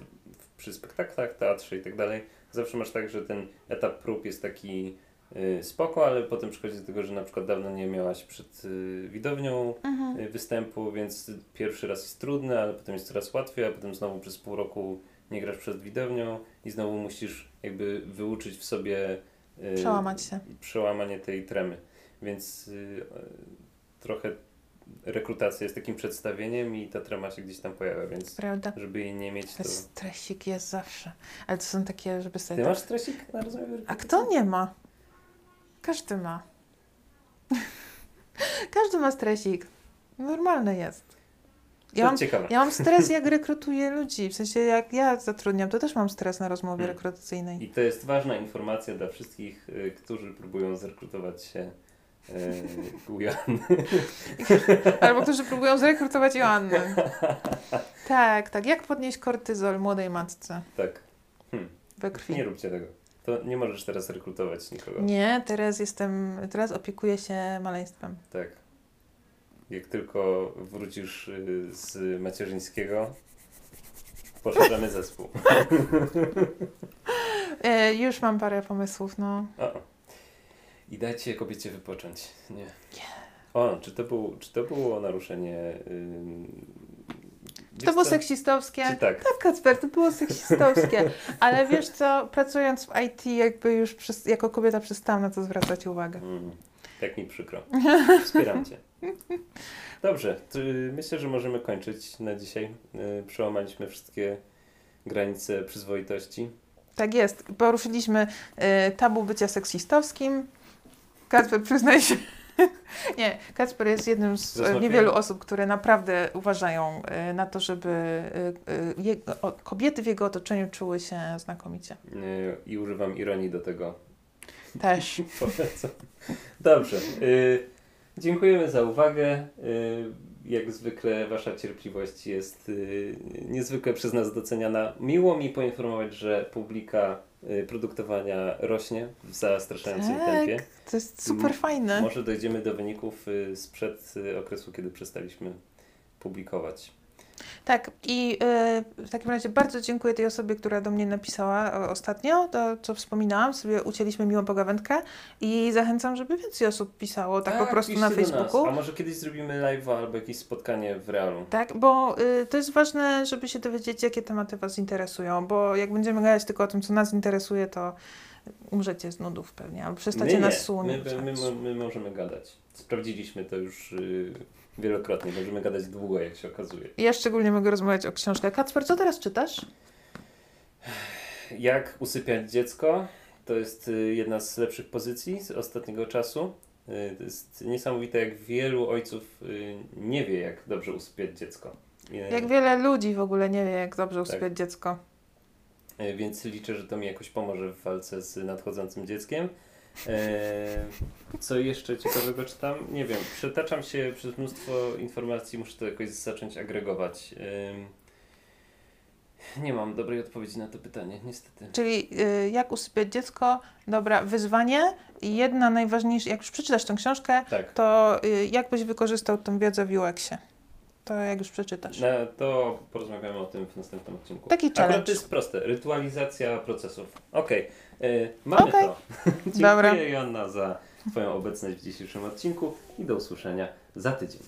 przy spektaklach, teatrze i tak dalej, zawsze masz tak, że ten etap prób jest taki y, spoko, ale potem przychodzi do tego, że na przykład dawno nie miałaś przed y, widownią Mhm. y, występu, więc pierwszy raz jest trudny, ale potem jest coraz łatwiej, a potem znowu przez pół roku nie grasz przed widownią i znowu musisz jakby wyuczyć w sobie y, Przełamać się. przełamanie tej tremy. Więc y, trochę rekrutacja jest takim przedstawieniem i ta trema się gdzieś tam pojawia, więc Prawda? żeby jej nie mieć, to... Stresik jest zawsze. Ale to są takie, żeby sobie... Ty tak- masz stresik na rozmowie A kto nie ma? Każdy ma. Każdy ma stresik. Normalne jest. Ja To mam, ja mam stres, jak rekrutuję ludzi. W sensie, jak ja zatrudniam, to też mam stres na rozmowie Hmm. rekrutacyjnej. I to jest ważna informacja dla wszystkich, y, którzy próbują zrekrutować się Joanny. Albo którzy próbują zrekrutować Joannę. Tak, tak. Jak podnieść kortyzol młodej matce Tak. Hmm. we krwi? Nie róbcie tego. To nie możesz teraz rekrutować nikogo. Nie, teraz jestem, teraz opiekuję się maleństwem. Tak. Jak tylko wrócisz y, z macierzyńskiego, poszerzamy zespół. E, już mam parę pomysłów, no. O. I dajcie kobiecie wypocząć. Nie. O, czy to, był, czy to było naruszenie... Yy, To było seksistowskie. Czy tak? Tak, Kacper, to było seksistowskie. Ale wiesz co, pracując w IT, jakby już przez, jako kobieta przestałam na to zwracać uwagę. Mm, tak mi przykro. Wspieram Cię. Dobrze, y, myślę, że możemy kończyć na dzisiaj. Y, Przełamaliśmy wszystkie granice przyzwoitości. Tak jest. Poruszyliśmy y, tabu bycia seksistowskim. Kacper, przyznaj się. Nie, Kacper jest jednym z niewielu osób, które naprawdę uważają y, na to, żeby y, y, jego, kobiety w jego otoczeniu czuły się znakomicie. I używam ironii do tego. Też. Polecam. Dobrze. Dziękujemy za uwagę. Jak zwykle Wasza cierpliwość jest niezwykle przez nas doceniana. Miło mi poinformować, że publika produktowania rośnie w zastraszającym Tak. tempie. To jest super fajne. Może dojdziemy do wyników y, sprzed y, okresu, kiedy przestaliśmy publikować. Tak, i y, w takim razie bardzo dziękuję tej osobie, która do mnie napisała ostatnio, to co wspominałam, sobie ucięliśmy miłą pogawędkę i zachęcam, żeby więcej osób pisało tak, po prostu na. Facebooku. A może kiedyś zrobimy live'a albo jakieś spotkanie w realu. Tak, bo y, to jest ważne, żeby się dowiedzieć, jakie tematy Was interesują, bo jak będziemy gadać tylko o tym, co nas interesuje, to umrzecie z nudów pewnie, albo przestacie My nas słuchać. My, my, my, my możemy gadać. Sprawdziliśmy to już y, wielokrotnie. Możemy gadać długo, jak się okazuje. Ja szczególnie mogę rozmawiać o książkach. Kacper, co teraz czytasz? Jak usypiać dziecko? To jest y, jedna z lepszych pozycji z ostatniego czasu. Y, To jest niesamowite, jak wielu ojców y, nie wie, jak dobrze usypiać dziecko. Jak wiele ludzi w ogóle nie wie, jak dobrze Tak. usypiać dziecko. y, Więc liczę, że to mi jakoś pomoże w walce z nadchodzącym dzieckiem. E, Co jeszcze ciekawego czytam? Nie wiem, przetaczam się przez mnóstwo informacji, muszę to jakoś zacząć agregować. Ym, Nie mam dobrej odpowiedzi na to pytanie, niestety. Czyli y, jak usypiać dziecko? Dobra, wyzwanie. I jedna najważniejsza, jak już przeczytasz tę książkę, Tak, to y, jak byś wykorzystał tę wiedzę w UX-ie? To jak już przeczytasz. na, to porozmawiamy o tym w następnym odcinku. Taki Akurat challenge. to jest proste, rytualizacja procesów. Okej, y, mamy Okej. to. Dziękuję Dobra. Joanna za Twoją obecność w dzisiejszym odcinku i do usłyszenia za tydzień.